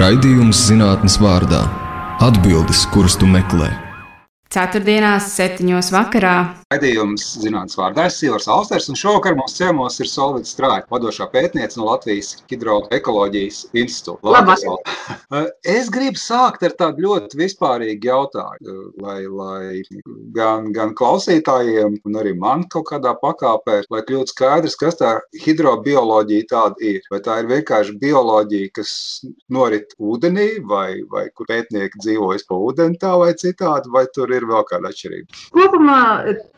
Raidījums zinātnes vārdā - atbildes, kuras tu meklē. Ceturtdienās, septiņos vakarā. Raidījums zinātnīs vārdā ir Sīvars Austers, un šovakar mums ciemos ir Solvits Strāja, vadošā pētniece no Latvijas Hidroekoloģijas institūta. Es gribu sākt ar tādu ļoti vispārīgu jautājumu, lai, lai gan, gan klausītājiem, un arī man kaut kādā pakāpē, lai kļūtu skaidrs, kas tā hidrobioloģija tāda ir. Vai tā ir vienkārši bioloģija, kas norit ūdenī, vai, vai kur pētnieki dzīvojas pa ūdeni tā vai citādi, vai tur ir vēl kāda atšķirība? Kopumā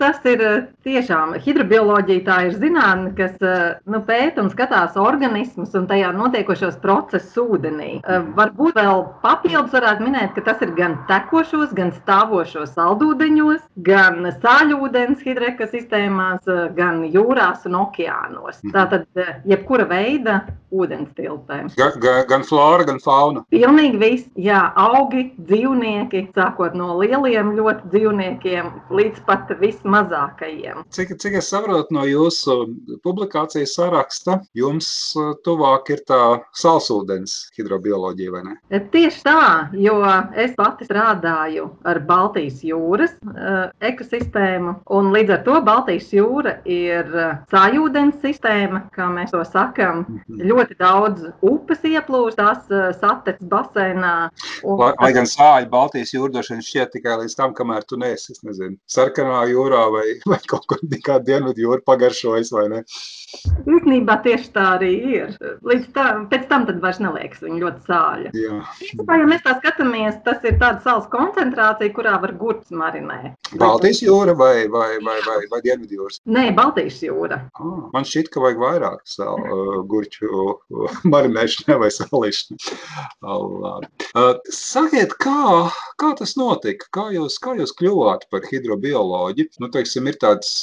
tas ir eh, tiešām hidrobioloģija, tā ir zinātne, kas eh, nu, pēta un skatās organismus un tajā notiekošos procesus ūdenī. Eh, varbūt vēl papildus varētu minēt, ka tas ir gan tekošos, gan stāvošos saldūdeņos, gan sāļūdens hidroekosistēmās, gan jūrās un okeānos. Mhm. Tātad jebkura veida ūdens tilpē. Gan, gan, gan flora, gan fauna. Pilnīgi viss, jā, augi, dzīvnieki, sākot no lieliem ļoti dzīvniekiem līdz pat vismazākajiem. Cik, cik es saprotu no jūsu publikācijas saraksta, jums tuvāk ir tā salsūdens hidrobioloģija, vai ne? Tieši tā, jo es pati strādāju ar Baltijas jūras uh, ekosistēmu, un līdz ar to Baltijas jūra ir sājūdens sistēma, kā mēs to sakam. Ļoti daudz upes ieplūst, tās uh, satec basēnā. Un... Lai, lai gan sāļi Baltijas jūra droši vien šķiet tikai līdz tam, kamēr tu neesi, es nezinu, sarkanā jūrā vai, vai kaut kur kā dienvidu jūra pagaršojas vai ne. Īstenībā tieši tā arī ir. Līdz tā, tam tad vairs neliekas viņa ļoti sāļa. Jā. Īstenībā, ja mēs tā skatāmies, tas ir tāda salas koncentrācija, kurā var gurts marinēt. Baltijas jūra vai, vai, vai, vai, vai Dienvidu jūras? Nē, Baltijas jūra. Ah, man šķiet, ka vajag vairāk sal, uh, gurķu uh, marinēšanai vai salīšanai. Uh, sakiet, kā, kā tas notika? Kā jūs, kā jūs kļuvāt par hidrobioloģi? Nu, teiksim, ir tāds,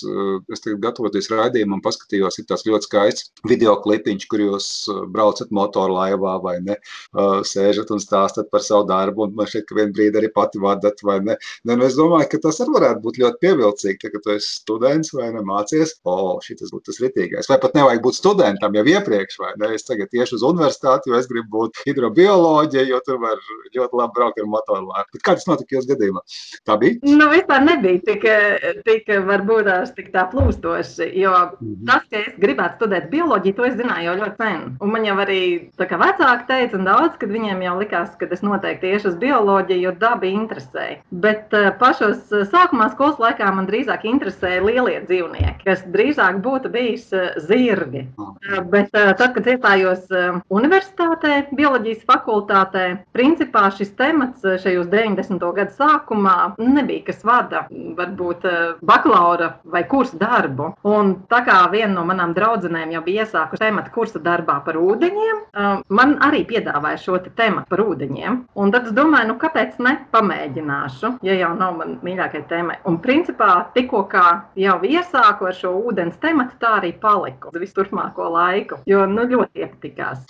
es tagad gatavoties raidījumam, paskatījos, ir tāds ļoti skaists video klipiņš, kur jūs braucat motorlaivā vai ne, uh, sēžat un stāstat par savu darbu, un man ka vien brīdi arī pati vadat vai ne. ne nu, es domāju, ka tas arī varētu būt ļoti pievilcīgi, tā, ka tu esi students vai ne mācies, o, oh, šitas būtu tas ritīgais. Vai pat nevajag būt studentam jau iepriekš, vai ne, es tagad tieši uz universitāti, jo es gribu būt hidrobioloģija, jo tur var ļoti labi braukt ar motorlaivu. Kā tas notika jūsu gadījumā? Tā bija? Nu, vispār nebija tik, tik varbūt tik tā plūstoši, jo mm -hmm. tas, ka es gribētu studēt bioloģiju, to es zināju jau ļoti sen. Un man jau arī vecāki teica, un daudz, kad viņiem jau likās, ka es noteikti iešu uz bioloģiju, jo daba interesēja. Bet uh, pašos uh, sākumā skolas laikā man drīzāk interesēja lielie dzīvnieki, kas drīzāk būtu bijis uh, zirgi. Bet tad, kad iestājos universitātē, bioloģijas fakultātē, principā šis temats šajos 90. gadu sākumā nebija kas vada varbūt bakalaura vai kursa darbu. Un tā kā viena no manām draudzenēm jau bija iesākusi tematu kursa darbā par ūdeņiem, man arī piedāvāja šo te tematu par ūdeņiem. Un tad es domāju, nu kāpēc ne pamēģināšu, ja jau nav man mīļākā tēma. Un principā tikko kā jau iesāku ar šo ūdens tematu, tā arī paliku visu turpmāko laiku, jo nu ļoti iepatikās.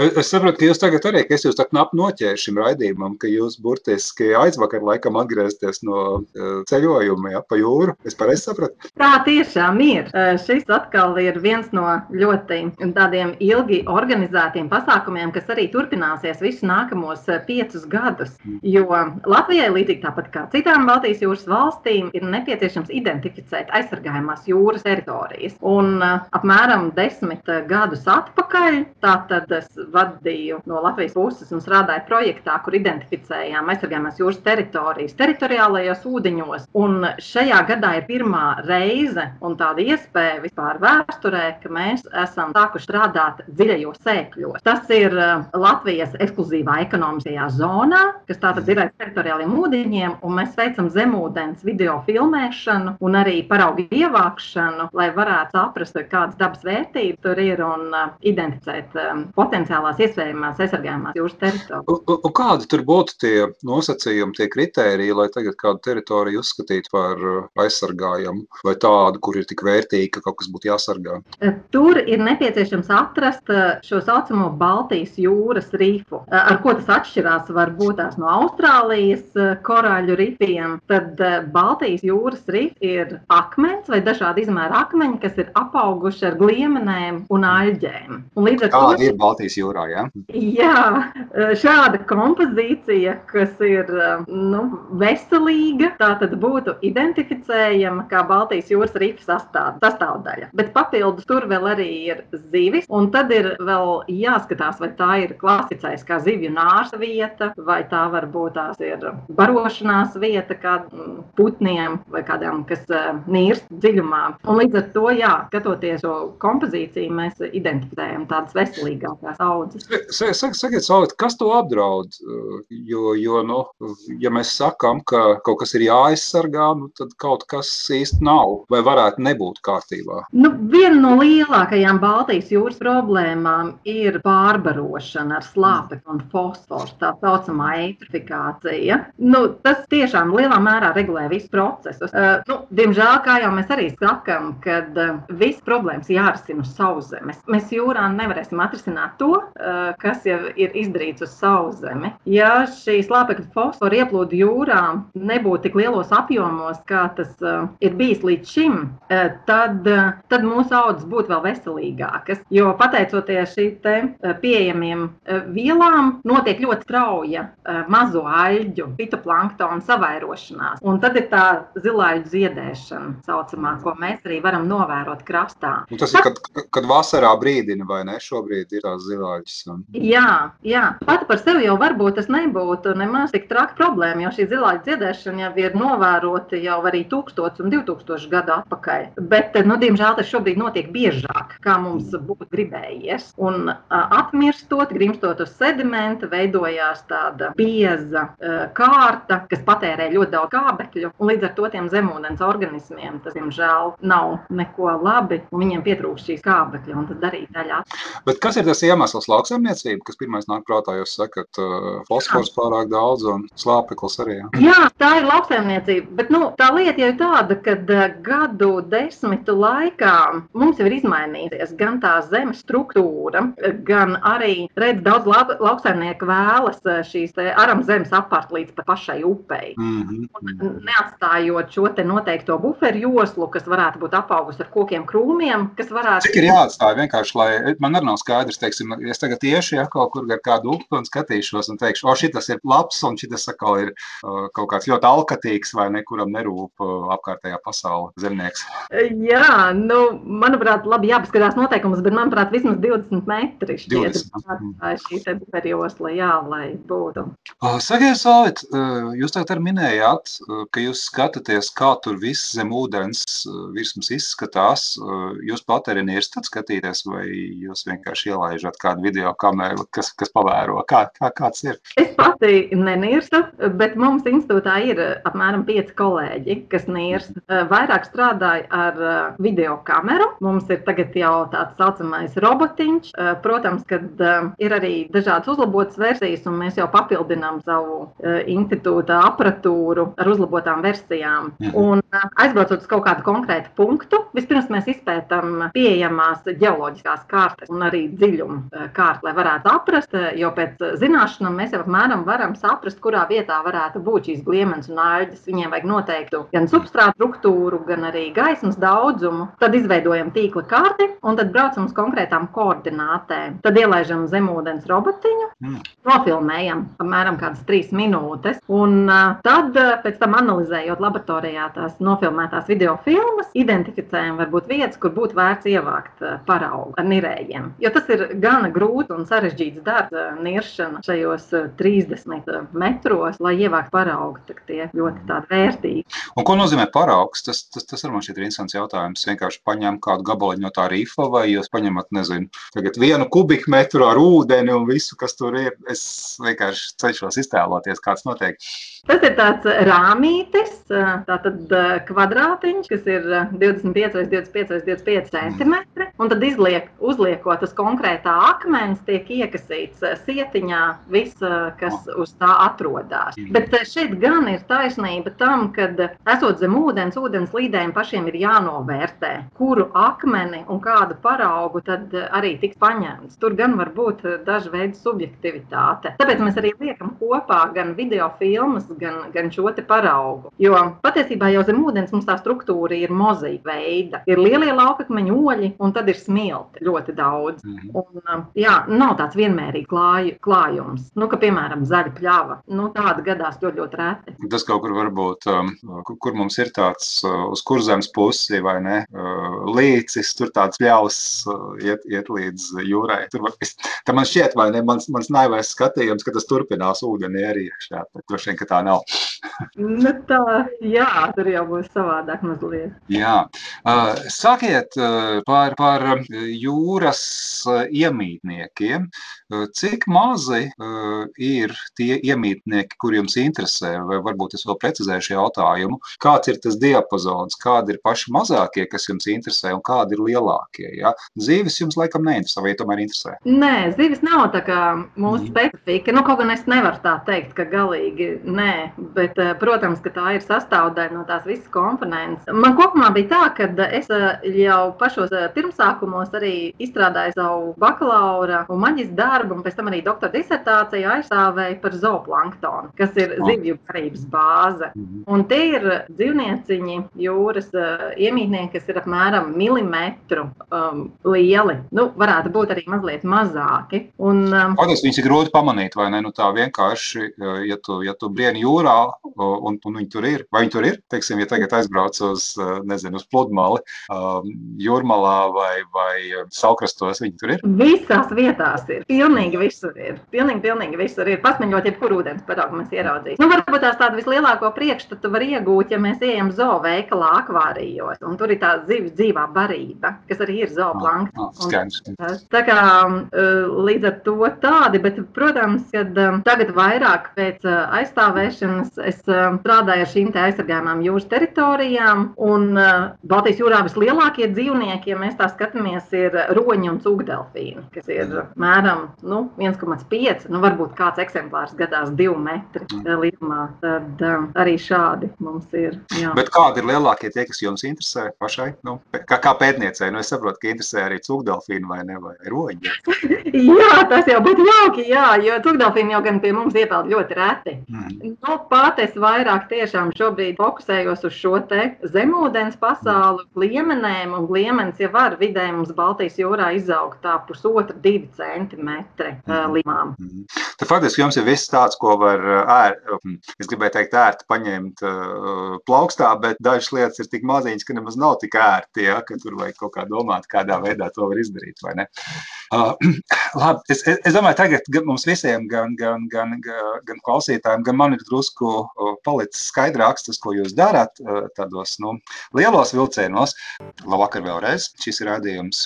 Es saprotu, ka jūs tagad arī, ka es jūs tā knapi noķēru šim raidījumam, ka jūs burtiski aizvakar laikam atgriezties no ceļojuma ja, pa jūru. Es pareizi sapratu? Tā tiešām ir. Šis atkal ir viens no ļoti tādiem ilgi organizētiem pasākumiem, kas arī turpināsies visus nākamos eh, piecus gadus. Jo Latvijai, līdzīgi tāpat kā citām Baltijas jūras valstīm, ir nepieciešams identificēt aizsargājumās jūras teritorijas. Un uh, apmēram desmit eh, gadus atpakaļ, tātad es vadīju no Latvijas puses un strādāju projektā, kur identificējām aizsargājumās jūras teritorijas teritoriālajos ūdeņos. Un šajā gadā ir pirmā reize un tāda iespēja vispār vēsturē, ka mēs esam sākuši strādāt dziļajos sēkļos. Tas ir uh, Latvijas ekskluzīvā ekonomiskajā zonā, kas tātad ir aiz teritoriāliem ūdeņiem, un mēs veicam zemūdens video filmēšanu un arī paraugu ievākšanu, lai varētu saprast, kādas dabas vērtības tur ir un uh, identificēt um, potenciālās iespējamās aizsargājumās jūras teritorijas. Kādi tur būtu tie nosacījumi, tie kritēriji, lai tagad kādu teritoriju uzskatīt par aizsargājamu vai tādu, kur ir tik vērtīga, ka kaut kas būtu jāsargā? Tur ir nepieciešams atrast šo saucamo Baltijas jūras rifu. Ar ko tas atšķirās varbūt no Austrālijas korāļu rifiem? Tad Baltijas jūras rifi ir akmens vai dažādi izmēra akmeņi, kas ir apauguši ar gliemenēm un aļģēm. Un līdz ar to ir Baltijas jūrā. Ja? Jā, šāda kompozīcija, kas ir nu, veselīga, tā tad būtu identificējama kā Baltijas jūras rifa sastāv, sastāvdaļa. Bet papildus tur vēl arī ir zivis, un tad ir vēl jāskatās, vai tā ir klasificēta kā zivju nārsa vieta, vai tā varbūt tās ir barošanās vieta kādiem putniem vai kādām, kas nīrst dziļumā. Un līdz ar to, jā, skatoties šo kompozīciju, mēs identificējam tādas veselīgākās audzes. Sakiet, sakiet, kas to apdraud? Jo, jo nu, ja mēs sakām, ka kaut kas ir jāaizsargā, nu, tad kaut kas īsti nav vai varētu nebūt kārtībā. Nu, viena no lielākajām Baltijas jūras problēmām ir pārbarošana ar slāpekli un fosforu, tā saucamā eitrifikācija. Nu, tas tiešām lielā mērā regulē visu procesu. Uh, nu, diemžēl, kā jau mēs arī sakām, kad uh, viss problēmas jārisina uz sauszemes. Mēs jūrā nevarēsim atrisināt to, uh, kas jau ir izdarīts uz sauszemi. Ja šī slāpekļa fosfora ieplūda jūrā nebūtu tik lielos apjomos, kā tas uh, ir bijis līdz šim, uh, tad, uh, tad mūsu audzes būtu vēl veselīgākas. Jo pateicoties šīm pieejamiem vielām, notiek ļoti strauja mazo aļģu, fitoplanktonu savairošanās. Un tad ir tā zilāļu ziedēšana, saucamā, ko mēs arī varam novērot krastā. Un tas ir, kad, kad vasarā brīdina, vai ne? Šobrīd ir tās zilāļas. Un... Jā, jā. Pat par sevi jau varbūt tas nebūtu nemaz tik traki problēma, jo šī zilāļu ziedēšana jau ir novērota jau arī 1000 un 2000 gadu atpakaļ. Bet, nu, diemžēl tas šobrīd notiek biežāk, kā mums būtu gribējies. Un atmirstot, grimstot uz sedimenta, veidojās tāda bieza kārta, kas patērē ļoti daudz kābekļu. Līdz ar to tiem zemūdens organismiem tas, diemžēl, nav neko labi. Viņiem pietrūkst šīs kābekļa un tas darīt daļā. Bet kas ir tas iemesls lauksaimniecība, kas pirmais nāk prātā? Jūs sakat, fosfors pārāk daudz un slāpeklis arī. Jā, jā tā ir lauksaimniecība. Bet nu, tā lieta jau ir tāda, ka gadu desmitu laikā mums jau ir izmainījusies gan tā zemes struktūra, gan arī redz, daudz lauksaimnieku vēlas šīs aram zemes apart līdz pašai upei. Mm -hmm. Neatstājot šo te noteikto buferu joslu, kas varētu būt apaugusi ar kokiem krūmiem, kas varētu. Cik ir jāatstāj vienkārši, lai man arī nav skaidrs, teiksim, es tagad iešu ja, kaut kur ar kādu upi un skatīšos un teikšu, o, šitas ir labs un šitas atkal ir uh, kaut kāds ļoti alkatīgs vai nekuram nerūp uh, apkārtējā pasaule zemnieks. Jā, nu, manuprāt, labi jāpaskatās noteikumus, bet manuprāt, vismaz 20 metri šķiet, 20. tā ir šī te buferjosla, jā, lai būtu. Sakiet, uh, jūs tagad arī minējāt, ka jūs skatāties, kā tur viss zem ūdens virsmas izskatās. Jūs pat arī nirstat skatīties, vai jūs vienkārši ielaižat kādu video kameru, kas, kas pavēro, kā, kā kāds ir? Es pati nenirstu, bet mums institūtā ir apmēram pieci kolēģi, kas nirst. Vairāk strādāja ar video kameru. Mums ir tagad jau tāds saucamais robotiņš. Protams, kad ir arī dažādas uzlabotas versijas, un mēs jau papildinām savu institūta aparatūru ar uzlabotām versijām. Mhm. Un aizbraucot uz kaut kādu konkrētu punktu, vispirms mēs izpētām pieejamās ģeoloģiskās kartes un arī dziļumu kārtu, lai varētu aprast, jo pēc zināšanām mēs jau apmēram varam saprast, kurā vietā varētu būt šīs gliemenes un aļģes. Viņiem vajag noteiktu gan substrātu struktūru, gan arī gaismas daudzumu. Tad izveidojam tīkla karti un tad braucam uz konkrētām koordinātēm. Tad ielaižam zemūdens robotiņu, mm. nofilmējam apmēram kādas trīs minūtes. Un tad pēc tam analizējot laboratorijā tās nofilmētās video filmas, identificējam varbūt vietas, kur būtu vērts ievākt paraugu ar nirējiem. Jo tas ir gana grūti un sarežģīts darbs, niršana šajos 30 metros, lai ievāktu paraugu. Tie ļoti vērtīgi. Un ko nozīmē paraugs? Tas, tas, tas arī man šķiet interesants jautājums. Vienkārši paņem kādu gabaliņu no tā rīfa, vai jūs paņemat, nezinu, vienu kubikmetru ar ūdeni un visu, kas tur ir. Es vienkārši cenšos iztēloties, kāds notiek. Tas ir tāds rāmītis, tātad kvadrātiņš, kas ir 25 vai 25 vai 25 centimetri, un tad izliek, uzliekot uz konkrētā akmens, tiek iekasīts sietiņā viss, kas uz tā atrodas. Bet šeit gan ir taisnība tam, ka esot zem ūdens, ūdens līdējiem pašiem ir jānovērtē, kuru akmeni un kādu paraugu tad arī tiks paņemts. Tur gan var būt daži veidi subjektivitāte. Tāpēc mēs arī liekam kopā gan video filmas, gan, gan šo paraugu. Jo patiesībā jau zem ūdens mums tā struktūra ir mozaīka veida. Ir lielie laukakmeņu oļi, un tad ir smilti ļoti daudz. -hmm. un, um, jā, nav tāds vienmērīgs klāj, klājums, nu, ka, piemēram, zaļa pļava. Nu, tāda gadās ļoti, ļoti reti. Tas kaut kur varbūt, um, kur mums ir tāds uh, uz kurzemes pusi vai ne, uh, līcis, tur tāds pļaus uh, iet, iet līdz jūrai. Tur, es, man šķiet, vai ne, mans, mans naivais skatījums, ka tas turpinās ūdenī arī iekšā, bet droši vien, ka tā nav. Nu, tā, jā, tur jau būs savādāk mazliet. Jā. Sakiet par, par jūras iemītniekiem. Cik mazi ir tie iemītnieki, kur jums interesē, vai varbūt es vēl precizēšu jautājumu, kāds ir tas diapazons, kādi ir paši mazākie, kas jums interesē, un kādi ir lielākie? Ja? Zīves jums laikam neinteresē, vai tomēr interesē? Nē, zīves nav tā kā mūsu mm. specifika. Nu, kaut gan es nevaru tā teikt, ka galīgi nē, bet, protams, ka tā ir sastāvdaļa no tās visas komponentes. Man kopumā bija tā, ka es eh, jau pašos eh, pirmsākumos arī izstrādāju savu bakalaura un maģistra darbu, un pēc tam arī doktora disertāciju aizstāvēju par zooplanktonu, kas ir zivju barības bāze. Mhm. Un tie ir dzīvnieciņi, jūras iemītnieki, kas ir apmēram milimetru um, lieli. Nu, varētu būt arī mazliet mazāki. Un, um, Kādas viņas ir grūti pamanīt, vai ne? Nu, tā vienkārši, ja tu, ja tu brieni jūrā un, un viņi tur ir, vai viņi tur ir, teiksim, ja tagad aizbrauc uz, nezinu, uz pludmali, um, jūrmalā vai, vai saukrastos, viņi tur ir? Visās vietās ir. Pilnīgi visur ir. Pilnīgi, pilnīgi visur ir. Pasmeļot, jebkuru ūdens paraugu mēs ieraudzīsim. Nu, varbūt tās tādu vislielāko priekšstatu var iegūt, ja mēs ejam zooveikalā akvārijos, un tur ir tā zivis dzīvā barība, kas arī ir zooplanktons. Ah, ah, tā kā līdz ar to tādi, bet, protams, kad tagad vairāk pēc aizstāvēšanas es strādāju ar šīm aizsargājumām jūras teritorijām. Un uh, Baltijas jūrā vislielākie dzīvnieki, ja mēs tā skatāmies, ir roņi un cūkdelfīni, kas ir mēram nu, 1,5, nu varbūt kāds eksemplārs gadās 2 metri lielumā. Tad uh, arī šādi mums ir. Jā. Bet kādi ir lielākie tie, kas jums interesē pašai? Nu, kā, kā pētniecei, nu es saprotu, ka interesē arī cūkdelfīni vai ne, vai roņi. jā, tas jau būtu jauki, jā, jo cūkdelfīni jau gan pie mums iepeld ļoti reti. Mm. Nu, pat es vairāk tiešām šobrīd fokusējos uz šo zemūdens pasauli, liemenēm, un liemenis jau var vidēji mums Baltijas jūrā izaugt tā pusotra, divi centimetri uh, limām. Mm. Tad faktiski jums ir viss tāds, ko var ērt, es gribēju teikt, ērti paņemt uh, plaukstā, bet dažas lietas ir tik maziņas, ka nemaz nav tik ērti, ja, ka tur vajag kaut kā domāt, kādā veidā to var izdarīt, vai ne? Uh, labi, es, es, es domāju, tagad mums visiem, gan, gan, gan, gan klausītājiem, gan man ir drusku palicis skaidrāks tas, ko jūs darāt tādos nu, lielos vilcienos. Labvakar vēlreiz. Šis ir rādījums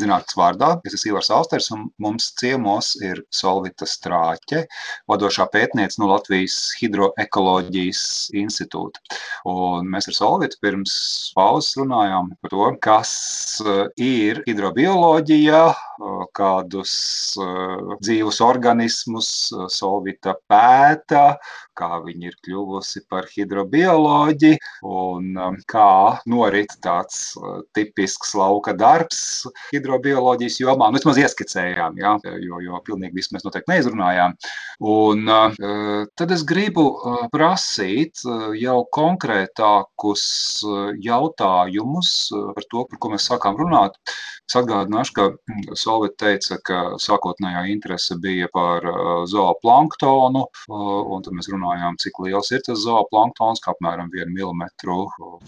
zinātnes vārdā. Es esmu Ivars Austers un mums ciemos ir Solvita Strāķe, vadošā pētniece no Latvijas hidroekoloģijas institūta. Un mēs ar Solvitu pirms pauzes runājām par to, kas ir hidrobioloģija, kādus dzīvus organismus Solvita pēta, kā viņi ir kļuvusi par hidrobioloģi un um, kā norit tāds tipisks lauka darbs hidrobioloģijas jomā. Nu, vismaz ieskicējām, ja, jo, jo pilnīgi visu mēs noteikti neizrunājām. Un tad es gribu prasīt jau konkrētākus jautājumus par to, par ko mēs sākām runāt. Es atgādināšu, ka mm, Solvita teica, ka sākotnējā interese bija par zooplanktonu, un tad mēs runājām cik liels ir tas zooplanktons, kā apmēram 1 mm.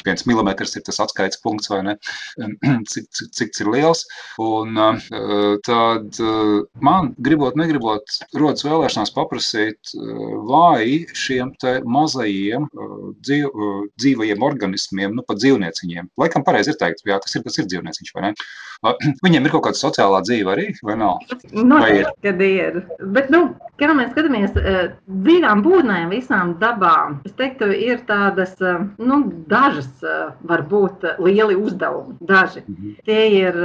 1 mm ir tas atskaites punkts, vai ne? Cik, cik, cik tas ir liels. Un eh, tad man, gribot, negribot, rodas vēlēšanās paprasīt, vai šiem mazajiem dzīv, dzīvajiem organismiem, nu pat dzīvnieciņiem, laikam pareizi ir teikt, jā, tas ir, tas ir dzīvnieciņš, vai ne? Viņiem ir kaut kāda sociālā dzīve arī, vai nav? Noteikti, kad ir. Bet, nu, kā mēs skatāmies, dzīvām būtnēm, visām dabām, es teiktu, ir tādas, nu, dažas varbūt lieli uzdevumi. Daži. Mhm. Tie ir,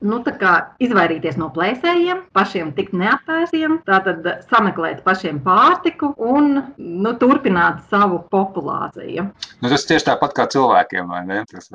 nu, tā kā izvairīties no plēsējiem, pašiem tikt neapēsiem, tātad sameklēt pašiem pārtiku un, nu, turpināt savu populāciju. Nu, tas tieši tāpat kā cilvēkiem, vai ne? Tas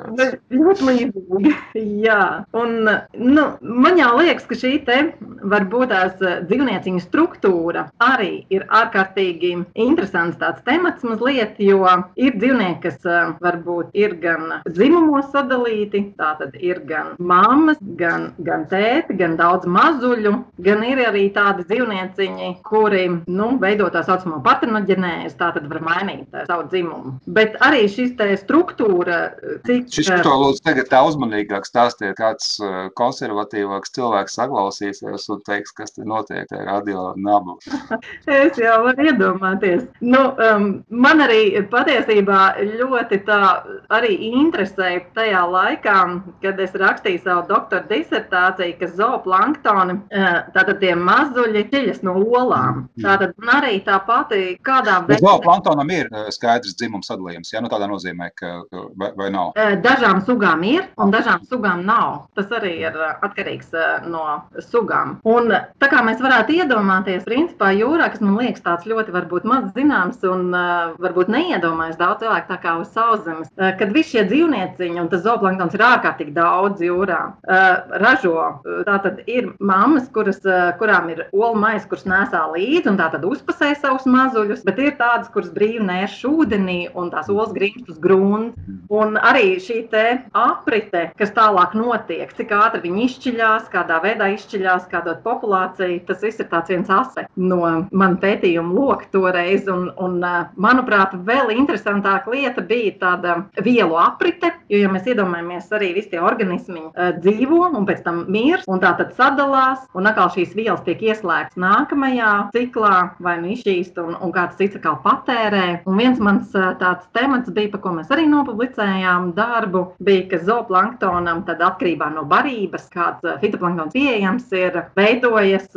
ļoti līdzīgi. Jā, un nu, man jau liekas, ka šī te varbūt tās dzīvnieciņu struktūra arī ir ārkārtīgi interesants tāds temats mazliet, jo ir dzīvnieki, kas varbūt ir gan dzimumos sadalīti, tātad ir gan mammas, gan, gan tēti, gan daudz mazuļu, gan ir arī tādi dzīvnieciņi, kuri, nu, veido tā saucamo patrinoģenēzi, tātad var mainīt savu dzimumu. Bet arī šis te struktūra, cik... Šis to lūdzu tagad tā uzmanīgāk stāstiet, kāds konservatīvāks cilvēks saklausīsies un teiks, kas te notiek tajā radio nabu. es jau varu iedomāties. Nu, um, man arī patiesībā ļoti tā arī interesēja tajā laikā, kad es rakstīju savu doktora disertāciju, ka zooplanktoni, tātad tie mazuļi ķiļas no olām. Mm. Tātad arī tā pati kādā veidā. Zooplanktonam ir skaidrs dzimums sadalījums, ja nu tādā nozīmē, ka vai, vai nav? Dažām sugām ir un dažām sugām nav. Tas arī ir atkarīgs no sugām. Un tā kā mēs varētu iedomāties, principā jūrā, kas man liekas tāds ļoti varbūt maz zināms un uh, varbūt neiedomājas daudz cilvēku tā kā uz sauszemes, uh, kad visi šie dzīvnieciņi, un tas zooplanktons ir ārkārtīgi daudz jūrā, uh, ražo. Tātad ir mammas, kuras, uh, kurām ir olmais, kuras nesā līdzi un tātad uzpasē savus mazuļus, bet ir tādas, kuras brīvi nērš ūdenī un tās olas grimst uz grunts. Un arī šī te aprite, kas tālāk notiek, cik ātri viņi izšķiļās, kādā veidā izšķiļās, kādot populāciju, tas viss ir viens aspekts no man pētījuma loka toreiz. Un, un, manuprāt, vēl interesantāka lieta bija tāda vielu aprite, jo, ja mēs iedomājamies, arī visi tie organismi dzīvo un pēc tam mirst, un tā tad sadalās, un atkal šīs vielas tiek ieslēgtas nākamajā ciklā, vai nu izšķīst, un, un kāds cits atkal patērē. Un viens mans tāds temats bija, par ko mēs arī nopublicējām darbu, bija, ka zooplanktonam tad atkarībā no barības, kāds fitoplanktons pieejams ir, veidojas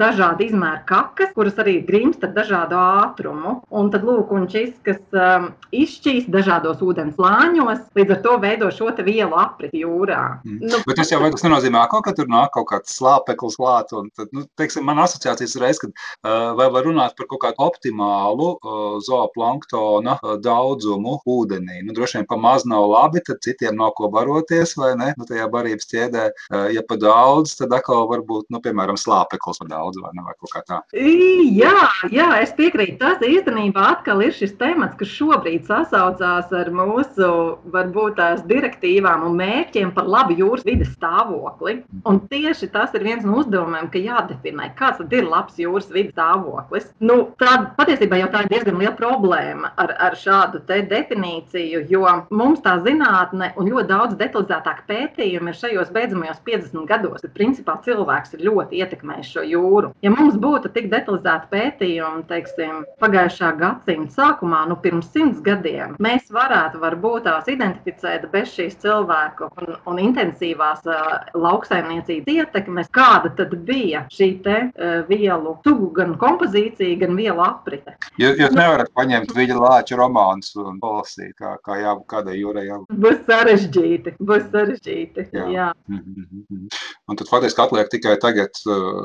dažādi izmēri kakas, kuras arī grimst ar dažādu ātrumu. Un tad lūk, un šis, kas um, izšķīst dažādos ūdens lāņos, līdz ar to veido šo vielu apriti jūrā. Mm. Nu, Bet tas jau tas nenozīmē, ka tur nāk kaut kāds slāpeklis klāt. Un, tad, nu, teiksim, man asociācijas reiz, kad uh, vai var runāt par kaut kādu optimālu uh, zooplanktona uh, daudzumu ūdenī. Nu, droši vien pa maz nav labi, tad citiem nav ko baroties, vai ne? Nu, tajā barības ķēdē, uh, ja pa daudz, tad atkal varbūt, nu, piemēram, slāpeklis par daudz vai, ne, vai kaut kā tā. Jā, jā, es piekrītu. Tas īstenībā atkal ir šis temats, kas šobrīd sasaucās ar mūsu, varbūt tās direktīvām un mērķiem par labu jūras vides stāvokli. Un tieši tas ir viens no uzdevumiem, ka jādefinē, kāds tad ir labs jūras vides stāvoklis. Nu, tā patiesībā jau tā ir diezgan liela problēma ar, ar šādu definīciju, jo mums tā zinātne un ļoti daudz detalizētāk pētījumi ir šajos beidzamajos 50 gados, kad principā cilvēks ir ļoti ietekmējis šo jūru. Ja mums būtu tik detalizēti pētījumi, teiksim, pagājušā gadsimta sākumā, nu pirms simts gadiem, mēs varētu varbūt tās identificēt bez šīs cilvēku un, un intensīvās uh, lauksaimniecības ietekmes, kāda tad bija šī te uh, vielu sugu gan kompozīcija, gan vielu aprite. Jūs, jūs nevarat paņemt viņa lāču romānus un palasīt, kā, kā jā, kādai jūrai jābūt. Būs sarežģīti, būs sarežģīti, jā. jā. Mm -hmm. Un tad faktiski atliek tikai tagad,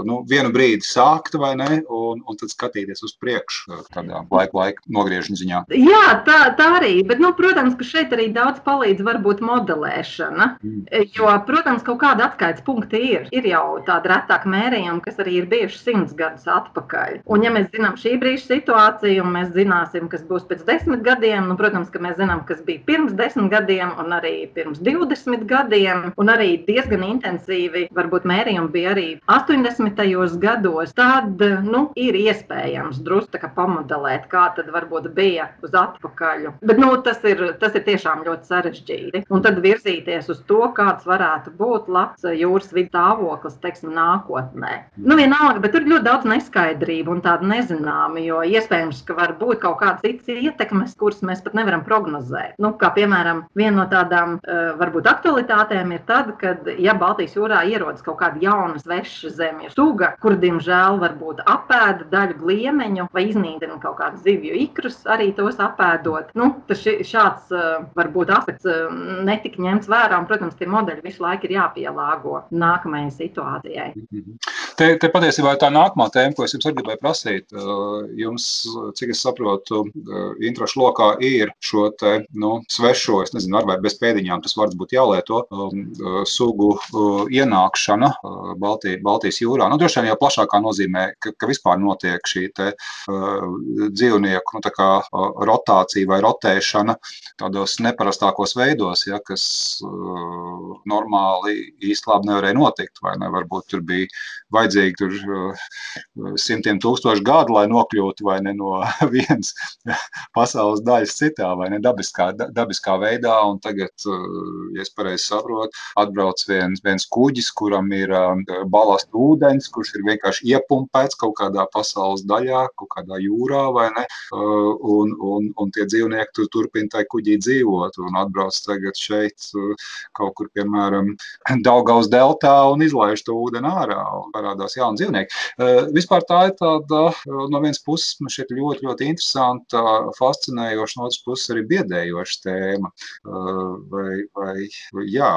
nu, vienu brīdi sākt, vai ne, un, un tad skatīties uz priekšu tādā laika, laika nogriežņa ziņā. Jā, tā, tā arī, bet, nu, protams, ka šeit arī daudz palīdz varbūt modelēšana, mm. jo, protams, kaut kāda atskaites punkti ir. Ir jau tāda retāk mērījuma, kas arī ir bijuši simts gadus atpakaļ. Un, ja mēs zinām šī brīža situāciju, un mēs zināsim, kas būs pēc desmit gadiem, nu, protams, ka mēs zinām, kas bija pirms desmit gadiem, un arī pirms divdesmit gadiem, un arī diezgan intensīvi varbūt mērījumi bija arī 80. gados, tad nu, ir iespējams drusku pamodelēt, kā tad varbūt bija uz atpakaļ. Bet nu, tas, ir, tas ir tiešām ļoti sarežģīti. Un tad virzīties uz to, kāds varētu būt labs jūras vidas stāvoklis, teiksim, nākotnē. Nu, vienalga, bet tur ir ļoti daudz neskaidrību un tādu nezināmu, jo iespējams, ka var būt kaut kādas citas ietekmes, kuras mēs pat nevaram prognozēt. Nu, kā piemēram, viena no tādām varbūt aktualitātēm ir tad, kad, ja Baltijas jūrā ierodas ierodas kaut kāda jauna sveša zemju suga, kur, diemžēl, varbūt apēda daļu gliemeņu vai iznīcina kaut kādus zivju ikrus, arī tos apēdot. Nu, tas šāds varbūt aspekts netika ņemts vērā, un, protams, tie modeļi visu laiku ir jāpielāgo nākamajai situācijai. Mhm. Te, te patiesībā ir tā nākamā tēma, ko es jums gribēju prasīt. Jums, cik es saprotu, interešu lokā ir šo te, nu, svešo, es nezinu, ar vai bez pēdiņām tas vārds būtu jālieto, um, sugu ienākšana uh, Baltijas, Baltijas jūrā. Nu, droši vien jau plašākā nozīmē, ka, ka vispār notiek šī te, uh, dzīvnieku nu, kā, uh, rotācija vai rotēšana tādos neparastākos veidos, ja, kas uh, normāli īsti labi nevarēja notikt. Ne? Varbūt tur bija vajadzīgi tur, uh, simtiem tūkstošu gadu, lai nokļūtu ne no vienas pasaules daļas citā, vai ne dabiskā, dabiskā veidā. Un tagad, ja es pareizi saprotu, atbrauc viens, viens kuģis, kuram ir balast ūdens, kurš ir vienkārši iepumpēts kaut kādā pasaules daļā, kaut kādā jūrā, vai ne? Un, un, un tie dzīvnieki tur turpina tajā kuģī dzīvot un atbrauc tagad šeit kaut kur, piemēram, Daugaus deltā un izlaiž to ūdeni ārā un parādās jauni dzīvnieki. Vispār tā ir tāda, no vienas puses, man šķiet ļoti, ļoti interesanta, fascinējoša, no otras puses arī biedējoša tēma. Vai, vai, jā,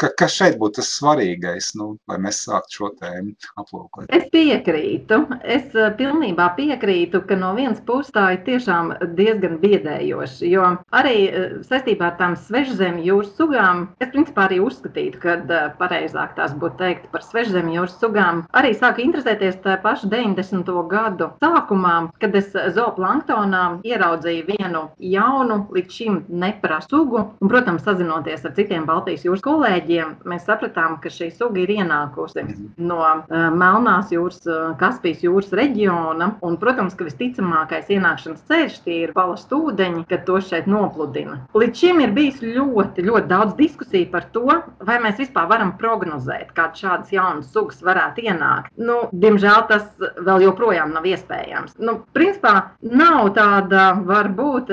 ka, kas šeit būtu tas svarīgais, nu, lai mēs sāktu šo tēmu aplūkot? Es piekrītu. Es pilnībā piekrītu, ka no vienas puses tā ir tiešām diezgan biedējoša, jo arī saistībā ar tām svežzemju jūras sugām, es principā arī uzskatītu, ka pareizāk tās būtu teikt par svežzemju jūras sugām. Arī sāku interesēties tā paša 90. gadu sākumā, kad es zooplanktonā ieraudzīju vienu jaunu, līdz šim neparastu sugu. Un, protams, sazinoties ar citiem Baltijas jūras kolēģiem, mēs sapratām, ka šī suga ir ienākusi no Melnās jūras, Kaspijas jūras reģiona. Un, protams, ka visticamākais ienākšanas ceļš ir balast ūdeņi, kad to šeit nopludina. Līdz šim ir bijis ļoti, ļoti daudz diskusiju par to, vai mēs vispār varam prognozēt, kādas šādas jaunas sugas varētu ienākt. Nu, diemžēl tas vēl joprojām nav iespējams. Nu, principā nav tāda varbūt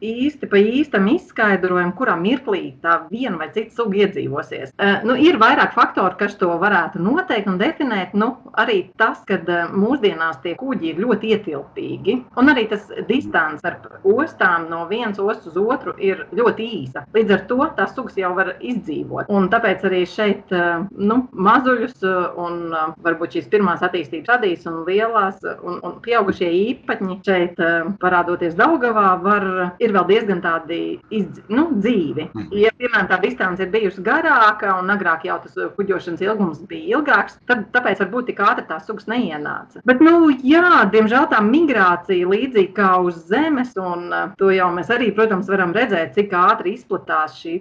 īsti pa īstam izskaidrojumu, kurā mirklī tā viena vai cita suga iedzīvosies. Nu, ir vairāk faktoru, kas to varētu noteikt un definēt. Nu, arī tas, ka uh, mūsdienās tie kuģi ir ļoti ietilpīgi, un arī tas distance ar ostām no vienas ostas uz otru ir ļoti īsa. Līdz ar to tās sugas jau var izdzīvot. Un tāpēc arī šeit uh, nu, mazuļus un varbūt šīs pirmās attīstības radīs un lielās un, un pieaugušie īpaņi šeit parādoties Daugavā var, ir vēl diezgan tādi izdz, nu, dzīvi. Mhm. Ja, piemēram, tā distance ir bijusi garāka un agrāk jau tas kuģošanas ilgums bija ilgāks, tad tāpēc varbūt tik ātri tās sugas neienāca. Bet, nu, jā, diemžēl tā migrācija līdzīgi kā uz zemes, un to jau mēs arī, protams, varam redzēt, cik ātri izplatās šī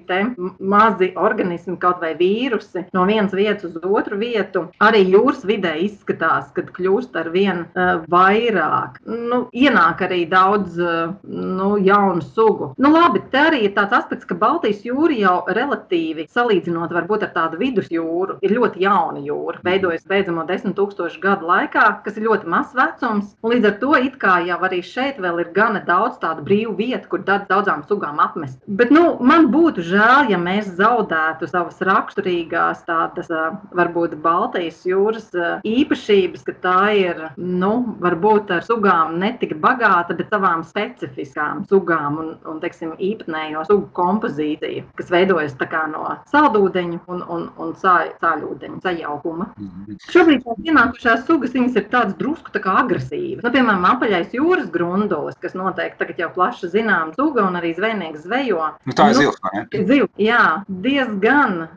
mazi organismi, kaut vai vīrusi, no vienas vietas uz otru vietu. Arī jūras vidē izskatās, kad kļūst ar vien uh, vairāk. Nu, ienāk arī daudz uh, nu, jaunu sugu. Nu, labi, te arī ir tāds aspekts, ka Baltijas jūra jau relatīvi salīdzinot varbūt ar tādu vidusjūru, ir ļoti jauna jūra. Veidojas beidzamo desmit tūkstošu gadu laikā, kas ir ļoti mazs vecums. Līdz ar to it kā jau arī šeit vēl ir gana daudz tādu brīvu vietu, kur daudzām sugām apmest. Bet nu, man būtu žēl, ja mēs zaudētu savas raksturīgās tādas varbūt Baltijas jūras īpašības, ka tā ir, nu, varbūt ar sugām netik bagāta, bet savām specifiskām sugām un, un teiksim, īpatnējo sugu kompozīciju, kas veidojas no saldūdeņa un, un, un sāļūdeņa sajaukuma. -hmm. Šobrīd tās ienākušās sugas ir tādas drusku tā agresīvas. Nu, piemēram, apaļais jūras grundulis, kas noteikti tagad jau plaši zināms suga un arī zvejnieks zvejo. Nu, tā ir nu, ne? Zivs, jā, diezgan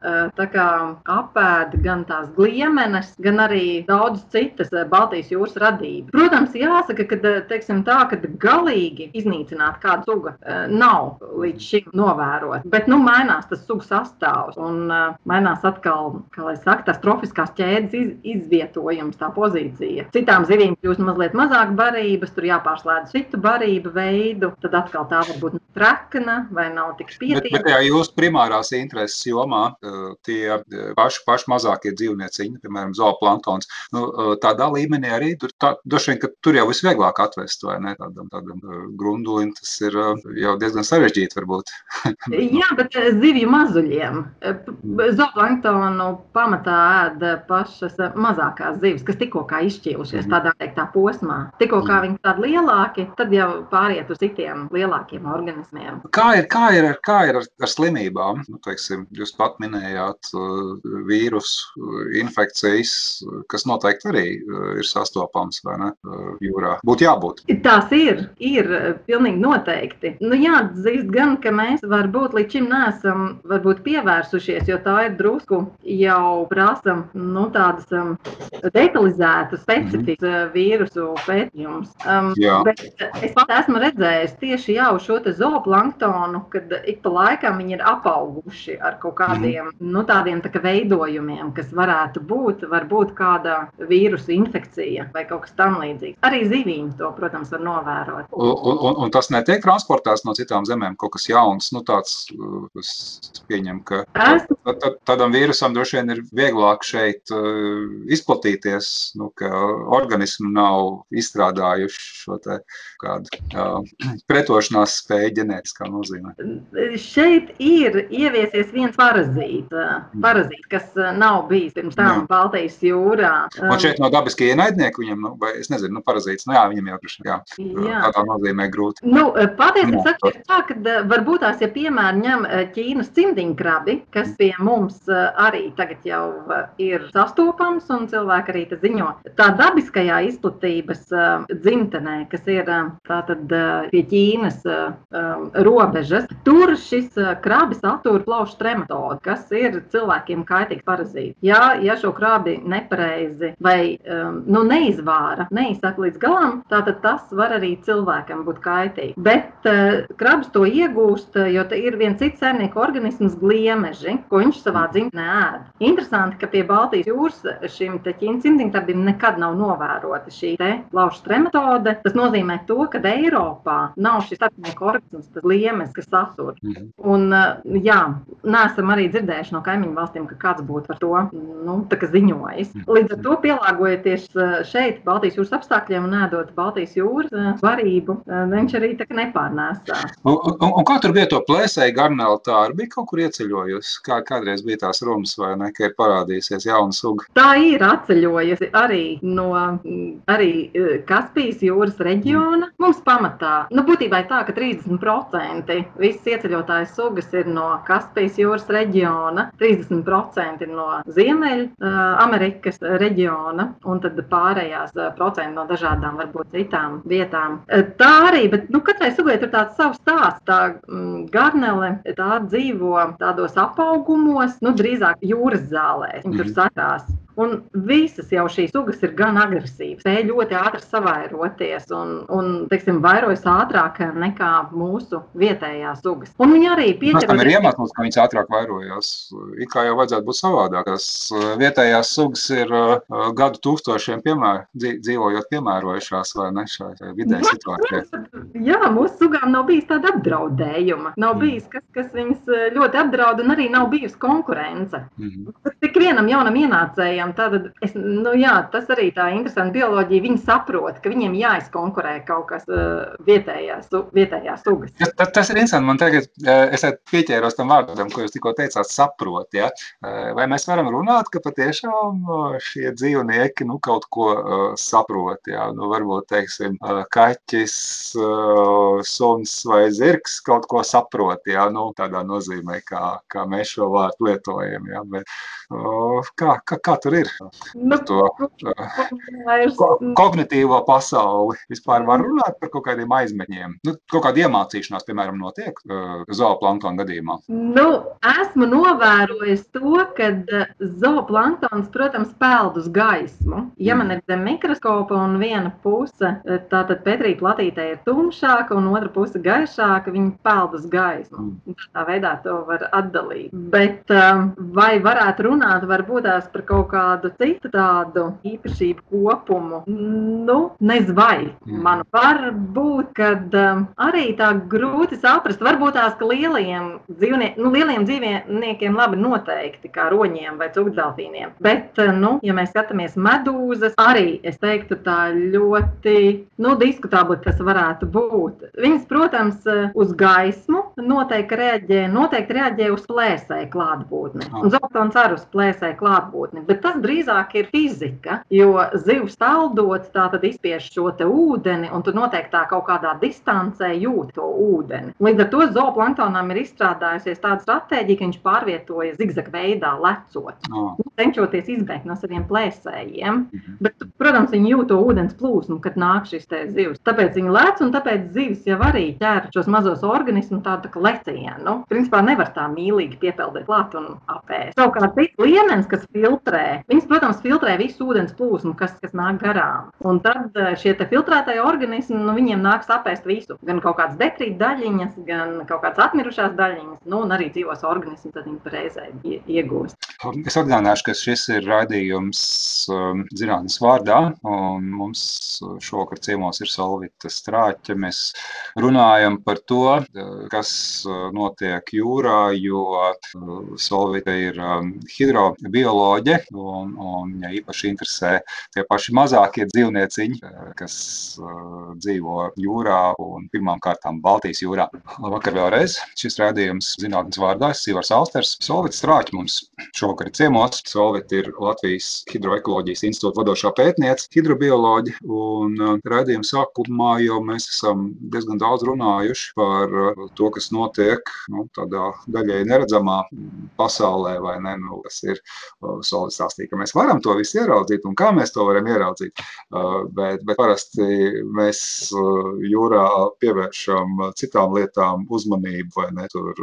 kā, apēda gan tās gliemenes, gan arī daudz citas Baltijas jūras radības. Protams, jāsaka, ka teiksim, tā, ka galīgi iznīcināt kādu sugu nav līdz šim novērot. Bet nu, mainās tas sugu sastāvs un mainās atkal, kā lai saka, tās trofiskās ķēdes iz, izvietojums, tā pozīcija. Citām zivīm kļūst mazliet mazāk barības, tur jāpārslēdz citu barību veidu, tad atkal tā var būt trakna vai nav tik spietīga. Bet, bet jā, jūsu primārās intereses jomā tie paši, paši mazākie dzīvnieciņi, piemēram, zooplanktons, nu, tādā līmenī arī tur, tā, droši vien, ka tur jau visvieglāk atvest, vai ne, tādam, tādam grundulim, tas ir jau diezgan sarežģīti varbūt. Jā, bet eh, zivju mazuļiem. Eh, zooplanktonu pamatā ēda pašas mazākās zivis, kas tik tikko izšķīlušies tādā teiktā posmā. Tikko kā viņi tādi lielāki, tad jau pāriet uz citiem lielākiem organismiem. Kā ir, kā ir, kā ir ar, ar slimībām? Nu, teiksim, jūs pat minējāt uh, vīrusu infekcijas, kas noteikti arī ir sastopams vai ne jūrā. Būtu jābūt. Tās ir, ir pilnīgi noteikti. Nu, jāatzīst gan, ka mēs varbūt līdz šim neesam varbūt pievērsušies, jo tā ir drusku jau prasa nu, tādas um, detalizētas, specifiskas mm -hmm. vīrusu pētījumus. Um, es pat esmu redzējis tieši jau šo zooplanktonu, kad ik pa laikam viņi ir apauguši ar kaut kādiem mm -hmm. nu, tādiem tā kā veidojumiem, kas varētu būt, varbūt kāda vīrusu infekcija vai kaut kas tamlīdzīgs. Arī zivīņi to, protams, var novērot. Un, un, un tas netiek transportēts no citām zemēm, kaut kas jauns, nu tāds, es pieņemu, ka Esmu... tādam vīrusam droši vien ir vieglāk šeit uh, izplatīties, nu, ka organismi nav izstrādājuši šo kādu uh, pretošanās spēju ģenētiskā nozīmē. Šeit ir ieviesies viens parazīts, mm. parazīts kas nav bijis pirms tam jā. Baltijas jūrā. Un šeit no dabiski ienaidnieki viņam, nu, vai es nezinu, nu, parazīts, nu jā, viņam jau droši, jā, jā. tādā nozīmē grūti. Nu, patiesi sakot, tā, ka varbūt tās, ja piemēram ņem Ķīnas cimdiņkrabi, kas pie mums arī tagad jau ir sastopams, un cilvēki arī ziņo. Tā dabiskajā izplatības uh, dzimtenē, kas ir uh, tātad, pie Ķīnas robežas, tur šis krabis satura plaušu trematodu, kas ir cilvēkiem kaitīgs parazīts. Ja, ja šo krabi nepareizi vai nu, neizvāra, neizsaka līdz galam, tad tas var arī cilvēkam būt kaitīgi. Bet krabs to iegūst, jo ir viens cits saimnieku organisms gliemeži, ko viņš savā dzimtenē ēd. Interesanti, ka pie Baltijas jūras šim ķīncimdiņkarbim nekad nav novērota šī lauša trematode. Tas nozīmē to, ka Eiropā nav šis starpnieku organisms, tas liemes, kas satur. Mhm. Un, jā, neesam arī dzirdējuši no kaimiņu valstīm, ka kāds būtu par to nu, ziņojis. Mhm. Līdz ar to pielāgojoties šeit, Baltijas jūras apstākļiem un ēdot Baltijas jūras varību, viņš arī tā nepārnēsā. Un, un, un kā tur bija to plēsēju garnēlu, tā arī bija kaut kur ieceļojusi? Kā, kādreiz bija tās runas vai ne, ka ir parādījusies jauna suga? Tā ir atceļojusi arī no arī e, Kaspijas jūras reģiona. Mums pamatā, nu, būtībā ir tā, ka 30% visas ieceļotājas sugas ir no Kaspijas jūras reģiona, 30% ir no Ziemeļamerikas uh, reģiona, un tad pārējās uh, procenti no dažādām, varbūt citām vietām. Uh, tā arī, bet nu, katrai sugai ir tāds savs stāsts. Tā mm, garnele, tā dzīvo tādos apaugumos, nu, drīzāk jūras zālēs. Viņi tur mhm. Un visas jau šīs sugas ir gan agresīvas, spēj ļoti ātri savairoties un, un teiksim, vairojas ātrāk nekā mūsu vietējās sugas. Un viņi arī pieķeras. Tam ir iemesls, ka viņas ātrāk vairojās. It kā jau vajadzētu būt savādāk. Tas uh, vietējās sugas ir uh, gadu tūkstošiem piemēr, dzīvojot piemērojušās vai ne šai vidē situācijai. Jā, mūsu sugām nav bijis tāda apdraudējuma. Nav mm. bijis, kas, kas viņas uh, ļoti apdraud un arī nav bijusi konkurence. Mm. Tik vienam jaunam ienācējam bioloģijām, tad es, nu, jā, tas arī tā interesanti. Bioloģija viņi saprot, ka viņiem jāizkonkurē kaut kas uh, vietējās, vietējās sugas. Tas, tas, tas ir interesanti. Man tagad, uh, es pieķēros tam vārdam, ko jūs tikko teicāt, saprot. Ja? Uh, vai mēs varam runāt, ka patiešām šie dzīvnieki nu, kaut ko uh, saprot? Ja? Nu, varbūt, teiksim, kaķis, uh, suns vai zirgs kaut ko saprot. Ja? Nu, tādā nozīmē, kā, kā mēs šo vārdu lietojam. Ja? Bet, uh, kā, kā, kā tur tur ir? Nu, to ko, kognitīvo pasauli. Vispār var runāt par kaut kādiem aizmeņiem. Nu, kaut kāda iemācīšanās, piemēram, notiek uh, zooplanktona gadījumā. Nu, esmu novērojis to, ka zooplanktons, protams, peld uz gaismu. Ja man ir zem mikroskopa un viena puse, tātad Petrija platītē ir tumšāka un otra puse gaišāka, viņi peld uz gaismu. Mm. Tā veidā to var atdalīt. Bet vai varētu runāt varbūt tās par kaut kādu kādu citu tādu īpašību kopumu, nu, nezinu, vai. Man var būt, ka um, arī tā grūti saprast. Varbūt tās, ka lielajiem, dzīvnie, nu, lielajiem dzīvniekiem labi noteikti, kā roņiem vai cukurdelfīniem. Bet, uh, nu, ja mēs skatāmies medūzas, arī es teiktu, tā ļoti nu, diskutabli tas varētu būt. Viņas, protams, uh, uz gaismu noteikti reaģē, noteikti reaģē uz plēsēju klātbūtni. Un zootons arī uz plēsēju klātbūtni. Bet tas tas drīzāk ir fizika, jo zivs peldot, tā tad izspiež šo ūdeni, un tu noteiktā kaut kādā distancē jūt to ūdeni. Līdz ar to zooplanktonam ir izstrādājusies tāda stratēģija, ka viņš pārvietojas zigzag veidā, lecot, Oh. cenšoties izbēgt no saviem plēsējiem. Mhm. Bet, protams, viņi jūt to ūdens plūsmu, kad nāk šis zivs. Tāpēc viņi lec, un tāpēc zivs jau arī ķer šos mazos organismus tādu tā lecienu. Principā nevar tā mīlīgi piepeldēt klāt un apēst. Savukārt, cits liemenis, kas filtrē, viņas, protams, filtrē visu ūdens plūsmu, kas, kas nāk garām. Un tad eh, šie te filtrētie organismi, nu, viņiem nāks apēst visu. Gan kaut kādas detrīta daļiņas, gan kaut kādas atmirušās daļiņas, nu, un arī dzīvos organismus, tad viņi reizē ie- iegūst. Es atgādināšu, ka šis ir raidījums um, zinātnes vārdā, un mums šovakar ciemos ir Solvita Strāķa. Mēs runājam par to, uh, kas uh, notiek jūrā, jo uh, Solvita ir um, hidrobioloģe, un, un ja īpaši interesē tie paši mazākie dzīvnieciņi, uh, kas uh, dzīvo jūrā un pirmām kārtām Baltijas jūrā. Labvakar vēlreiz. Šis raidījums zinātnes vārdā ir Sīvars Austers. Solvita Strāķa mums šovakar ciemos. Solvita ir Latvijas Hidroekoloģijas institūta vadošā pētniece, hidrobioloģija. Un uh, raidījuma sākumā jau mēs esam diezgan daudz runājuši par to, kas notiek nu, tādā daļai neredzamā pasaulē, vai ne? Nu, kas ir uh, Stāstīja, ka mēs varam to visu ieraudzīt un kā mēs to varam ieraudzīt. Uh, bet, bet parasti mēs uh, jūrā pievēršam uh, citām lietām uzmanību, vai ne? Tur,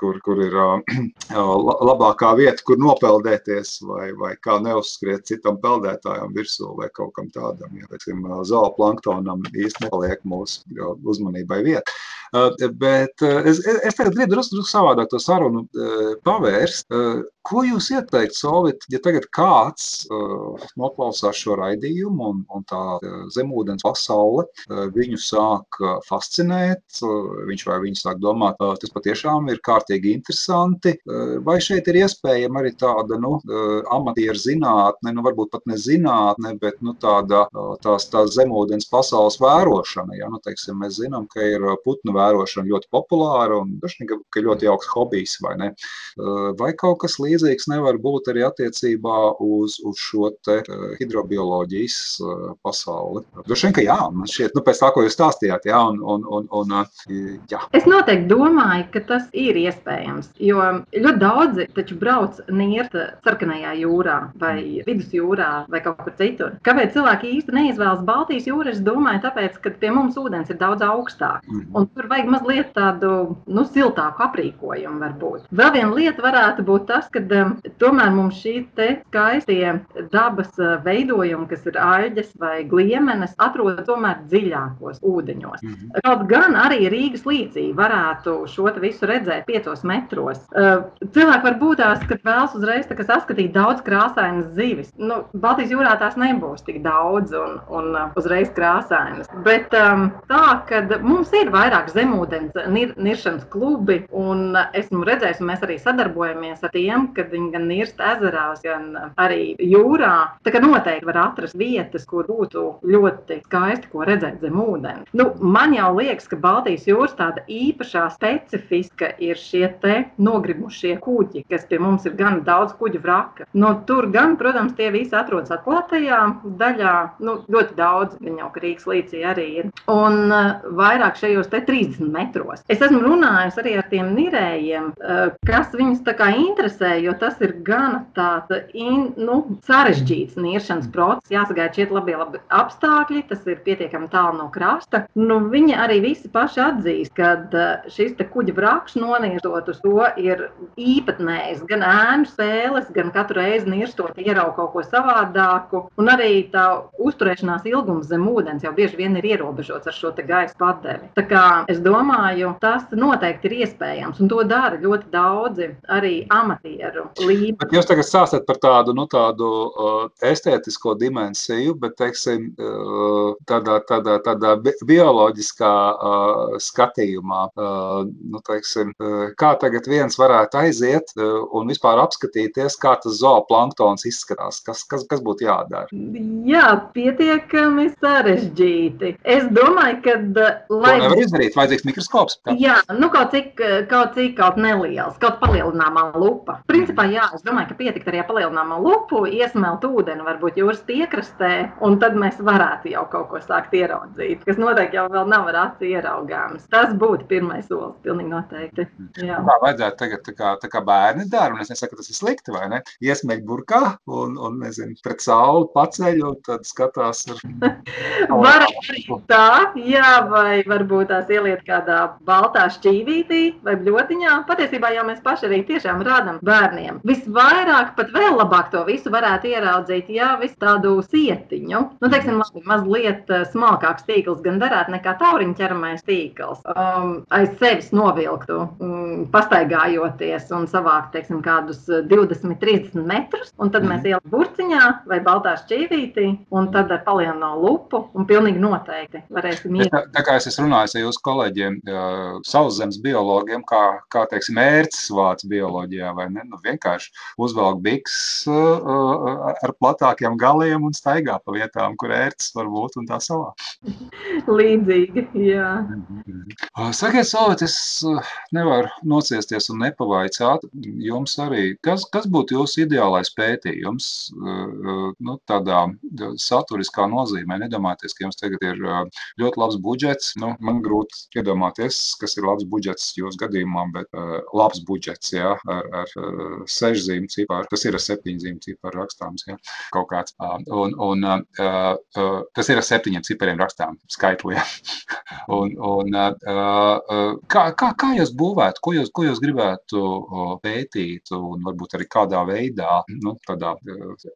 kur, kur ir la- labākā vieta, kur nopeldēties, vai, vai kā neuzskriet citam peldētājam virsū vai kaut kam tādam. Ja, teiksim, zooplanktonam īsti nepaliek mūsu uzmanībai vieta. Bet es, es es tagad gribu drusku savādāk to sarunu pavērst. Ko jūs ieteiktu, Solvit, ja tagad kāds uh, noklausās šo raidījumu un, un tā uh, zemūdens pasaule uh, viņu sāk uh, fascinēt, uh, viņš vai viņa sāk domāt, uh, tas patiešām ir kārtīgi interesanti, uh, vai šeit ir iespējama arī tāda, nu, uh, amatieru zinātne, nu, varbūt pat ne zinātne, bet, nu, tāda, uh, tās, tās zemūdens pasaules vērošana, ja, nu, teiksim, mēs zinām, ka ir putnu vērošana ļoti populāra un dažni, ka ka ļoti jauks hobijs, vai ne? Uh, Vai kaut kas līdzīgs nevar būt arī attiecībā uz, uz šo te uh, hidrobioloģijas uh, pasauli? Droši vien, ka jā, man šķiet, nu, pēc tā, ko jūs stāstījāt, jā, un, un, un, un uh, jā. Es noteikti domāju, ka tas ir iespējams. Jo ļoti daudzi taču brauc niert sarkanajā jūrā, vai vidusjūrā, vai kaut kur citur. Kāpēc cilvēki īsti neizvēlas Baltijas jūru? Es domāju, tāpēc, ka pie mums ūdens ir daudz augstāks. Mhm. Un tur vajag mazliet tādu nu, siltāku aprīkojumu. Varbūt. Vēl viena lieta varētu būt tas, ka um, tomēr mums šī skaistie dabas uh, veidojumi, kas ir aļģes vai gliemenes, atrodas tomēr dziļākos ūdeņos. Mhm. Kaut gan arī Rīgas līcī varētu šo te visu redzēt piecos metros. Uh, Cilvēki var būt tās, ka vēlas uzreiz saskatīt daudz krāsainas zivis. Nu, Baltijas jūrā tās nebūs tik daudz un, un uh, uzreiz krāsainas. Bet um, tā, ka mums ir vairāk zemūdens nir, niršanas klubi, un esmu redzējis, un mēs arī sadarbojamies ar tiem, kad viņi gan nirst ezerās, gan arī jūrā. Tā kā noteikti var atrast vietas, kur būtu ļoti skaisti, ko redzēt zem ūdens. Nu, man jau liekas, ka Baltijas jūras tāda īpašā specifiska ir šie te nogrimušie kuģi, kas pie mums ir gan daudz kuģu vraka. No tur gan, protams, tie visi atrodas atklātajā daļā, nu, ļoti daudz, gan jau Rīgas līcī arī ir. Un uh, vairāk šajos te 30 metros. Es esmu runājusi arī ar tiem nirējiem, uh, kas viņus tā kā interesē, jo tas ir gan tāds in, nu, sarežģīts niršanas process, jāsagaida šie labie labi apstākļi, tas ir pietiekami tālu no krasta. Nu, viņi arī visi paši atzīst, ka šis kuģa vraks nonirstot uz to ir īpatnējs, gan ēnu spēles, gan katru reizi nirstot ieraugot kaut ko savādāku, un arī tā uzturēšanās ilgums zem ūdens jau bieži vien ir ierobežots ar šo gaisa padevi. Tā kā es domāju, tas noteikti ir iespējams, un to dara ļoti daudzi arī amatieru līmenī. Bet jūs tagad stāstāt par tādu, nu, tādu uh, estētisko dimensiju, bet, teiksim, uh, tādā, tādā, tādā bi bioloģiskā uh, skatījumā, uh, nu, teiksim, uh, kā tagad viens varētu aiziet uh, un vispār apskatīties, kā tas zooplanktons izskatās, kas, kas, kas būtu jādara. Jā, pietiekami sarežģīti. Es domāju, ka, To lai nevar izdarīt vajadzīgs mikroskops. Tā. Jā, nu kaut cik, kaut cik kaut neliels, kaut palielināmā lupa. Principā, jā, es domāju, ka pietikt arī palielināmā lupu, iesmelt ūdeni varbūt jūras piekrastē, un tad mēs varētu jau kaut ko sākt ieraudzīt, kas noteikti jau vēl nav ar aci ieraugāms. Tas būtu pirmais solis, pilnīgi noteikti. Jā. Tā vajadzētu tagad tā kā, tā kā bērni dara, un es nesaku, ka tas ir slikti, vai ne? Iesmēģi burkā un, un nezinu, pret sauli paceļ, un tad skatās ar... Var arī tā, jā, vai varbūt tās ieliet kādā baltā šķīvītī vai bļotiņā. Patiesībā jau mēs paši arī tiešām rādam bērniem. Visvairāk, pat vēl labāk to visu varētu ieraudzīt, jā, visu tādu sietiņu. Nu, teiksim, labi, mazliet eh, smalkāks tīkls gan derētu nekā tauriņa ķeramais tīkls. Um, aiz sevis novilktu, um, pastaigājoties un savākt, teiksim, kādus 20, 30 metrus, un tad mēs ielikām burciņā vai baltā šķīvītī, un tad ar palielino lupu, un pilnīgi noteikti varēsim iet. Tā, tā kā es esmu runājis ar jūsu kolēģiem, uh, sauszemes biologiem, kā, kā teiksim, mērķis vāc bioloģijā, vai ne? Nu, vienkārši uzvelk biks uh, ar platākiem galiem un staigā pa vietām, kur ērts var būt un tā savā. Līdzīgi, jā. Sakiet, Solvet, es nevaru nociesties un nepavaicāt jums arī, kas, kas būtu jūsu ideālais pētījums nu, tādā saturiskā nozīmē? Nedomājieties, ka jums tagad ir ļoti labs budžets. Nu, man grūti iedomāties, kas ir labs budžets jūsu gadījumā, bet uh, labs budžets, jā, ar, ar uh, sešu ciparu. Tas ir ar septiņu zīmju ciparu rakstāms, jā, kaut kāds. Un, un tas ir ar septiņiem cipariem rakstām, skaitliem. un, un, uh, kā, kā, kā jūs būvētu, ko jūs, ko jūs gribētu pētīt un varbūt arī kādā veidā, nu, tādā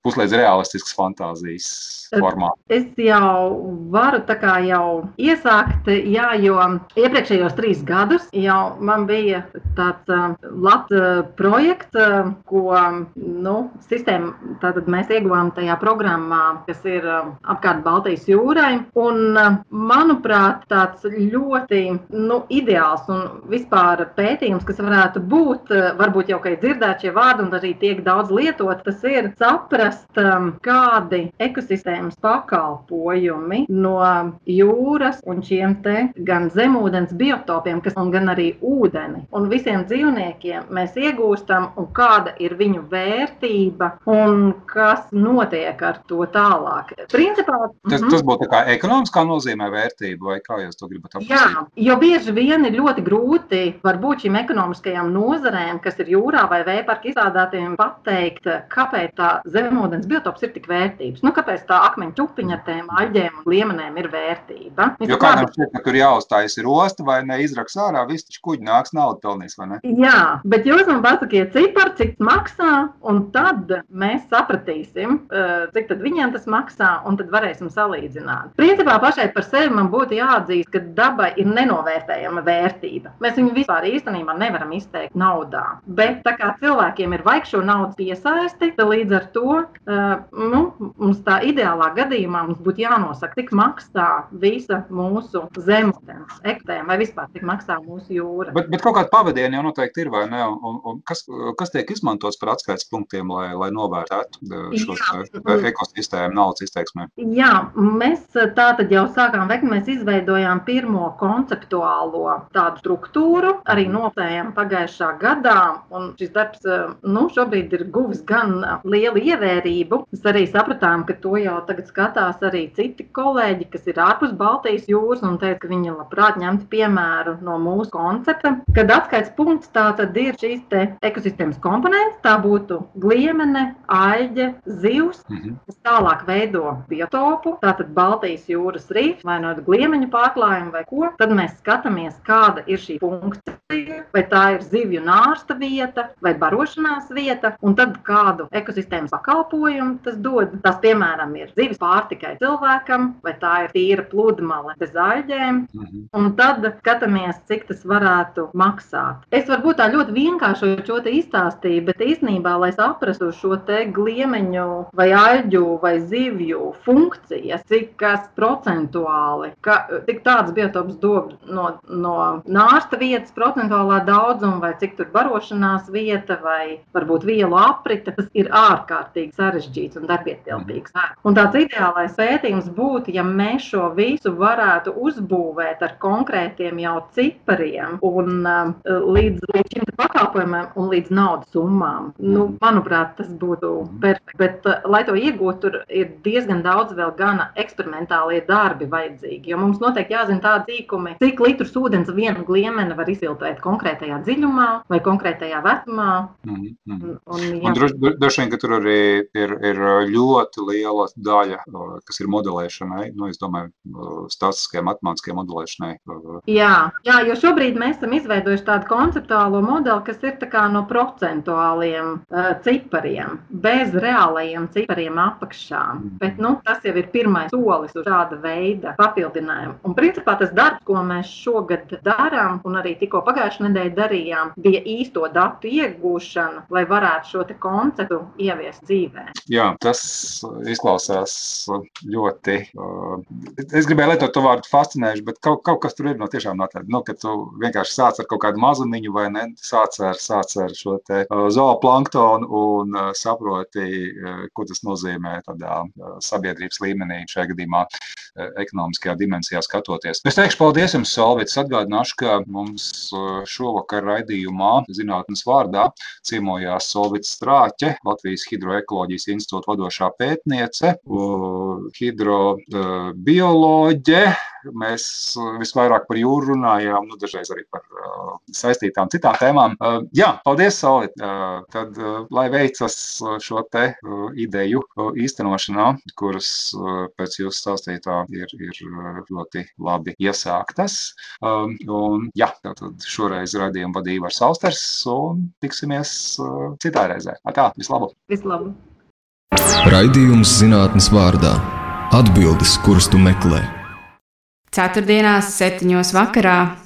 puslīdz realistisks fantāzijas formā? Es jau varu tā kā jau iesākt, jā, jo iepriekšējos trīs gadus jau man bija tāds uh, labs uh, projekts, uh, ko nu, sistēma, tātad mēs ieguvām tajā programmā, kas ir uh, apkārt Baltijas jūrai. Un, uh, manuprāt, tāds ļoti nu, ideāls un vispār pētījums, kas varētu būt, uh, varbūt jau kā ir dzirdēts šie vārdi un arī tiek daudz lietot, tas ir saprast, um, kādi ekosistēmas pakalpojumi no jūras un šiem te gan zemūdens biotopiem, kas, gan arī ūdeni. Un visiem dzīvniekiem mēs iegūstam, un kāda ir viņu vērtība un kas notiek ar to tālāk. Principā, tas, mm -hmm. tas būtu kā ekonomiskā nozīmē vērtība, vai kā jūs to gribat apspriest? Jā, jo bieži vien ir ļoti grūti varbūt šīm ekonomiskajām nozarēm, kas ir jūrā vai vējparka izstrādātiem, pateikt, kāpēc tā zemūdens biotops ir tik vērtīgs. Nu, kāpēc tā akmeņa čupiņa ar tiem aļģiem un liemenēm ir vērtība? Jo kādam šķiet, ka tur jāuzstājas ir osta vai ne izraks ārā, viss taču kuģi nāks naudu pelnīs, vai ne? Jā, bet jūs man pasakiet ciparu, cik maksā, un tad mēs sapratīsim, cik tad viņiem tas maksā, un tad varēsim salīdzināt. Principā pašai par sevi man būtu jāatzīst, ka dabai ir nenovērtējama vērtība. Mēs viņu vispār īstenībā nevaram izteikt naudā. Bet tā kā cilvēkiem ir vajag šo naudas piesaisti, tad līdz ar to nu, mums tā ideālā gadījumā mums būtu jānosaka, cik maksā visa mūsu zemūdens ekotēma vai vispār cik maksā mūsu jūra. Bet, bet kaut kāda pavadiena jau noteikti ir, vai ne? Un, un kas, kas tiek izmantots par atskaites punktiem, lai, lai novērtētu šo ekosistēmu naudas izteiksmē? Jā, mēs tā tad jau sākām veikt, mēs izveidojām pirmo konceptuālo tādu struktūru, arī nopējām pagājušā gadā, un šis darbs, nu, šobrīd ir guvis gan lielu ievērību. Mēs arī sapratām, ka to jau tagad skatās arī citi kolēģi, kas ir ārpus Baltijas jūras, un teica, ka viņi labprāt ņemtu piemēru no mūsu koncepta, kad atskaites punkts tā tad ir šīs ekosistēmas komponents, tā būtu gliemene, aļģe, zivs, -hmm. kas tālāk veido biotopu, tātad Baltijas jūras rīfs vai no gliemeņu pārklājumu vai ko, tad mēs skatāmies, kāda ir šī funkcija, vai tā ir zivju nārsta vieta vai barošanās vieta, un tad kādu ekosistēmas pakalpojumu tas dod. Tas, piemēram, ir zivis pārtikai cilvēkam, vai tā ir tīra pludmale bez aļģēm, -hmm. un tad skatāmies, cik tas varētu maksāt. Es varbūt tā ļoti vienkārši šo te izstāstīju, bet īstenībā, lai saprastu šo te gliemeņu vai aļģu vai zivju funkcijas, cik kas procentuāli, ka tik tāds biotops dod no, no nārsta vietas procentuālā daudzuma, vai cik tur barošanās vieta, vai varbūt vielu aprite, tas ir ārkārtīgi sarežģīts un darbietilpīgs. Un tāds ideālais pētījums būtu, ja mēs šo visu varētu uzbūvēt ar konkrētiem jau cipariem un uh, līdz, līdz šim pakalpojumiem un līdz naudas summām. Nu, manuprāt, tas būtu perfekti. Bet, uh, lai to iegūtu, tur ir diezgan daudz vēl gana eksperimentālie darbi vajadzīgi. Jo mums noteikti jāzina tādi zīkumi, cik litrus ūdens viena gliemene var izfiltrēt konkrētajā dziļumā vai konkrētajā vecumā. Mm -hmm. un, un, un droši vien, ka tur arī ir, ir ļoti liela daļa, kas ir modelēšanai. Nu, es domāju, statistiskajai, matemātiskajai modelēšanai. Jā, jā, jo šobrīd mēs esam izveidojuši tādu konceptuālo modeli, kas ir no procentuāliem uh, cipariem, bez reālajiem cipariem apakšā. Bet, nu, tas jau ir pirmais solis uz šāda veida papildinājumu. Un, principā, tas darbs, ko mēs šogad darām, un arī tikko pagājušajā nedēļā darījām, bija īsto datu iegūšana, lai varētu šo konceptu ieviest dzīvē. Jā, tas izklausās ļoti. Uh, es gribēju lietot to vārdu fascinējuši, bet kaut, kaut kas tur ir no tiešām no tāda, nu, ka tu vienkārši sāc ar kaut kādu mazumiņu vai ne, sāc ar, sāc ar šo te uh, zooplanktonu un uh, saproti, uh, ko tas nozīmē tādā uh, sabiedrības līmenī, šajā gadījumā ekonomiskajā dimensijā skatoties. Es teikšu paldies jums, Solvits, atgādināšu, ka mums šovakar raidījumā zinātnes vārdā ciemojās Solvits Strāķe, Latvijas hidroekoloģijas institūta vadošā pētniece, hidrobioloģe. Mēs visvairāk par jūru runājām, nu, dažreiz arī par saistītām citām tēmām. Jā, paldies, Solvit! Tad, lai veicas šo te ideju īstenošanā, kuras pēc jūsu stāstītā ir, ir ļoti labi iesāktas. Un, jā, tad šoreiz radījumu vadīja ar Sausters un tiksimies citā reizē. Tā, vislabu! Vislabu! Raidījums zinātnes vārdā - atbildes, kuras tu meklē. Ceturtdienās, septiņos vakarā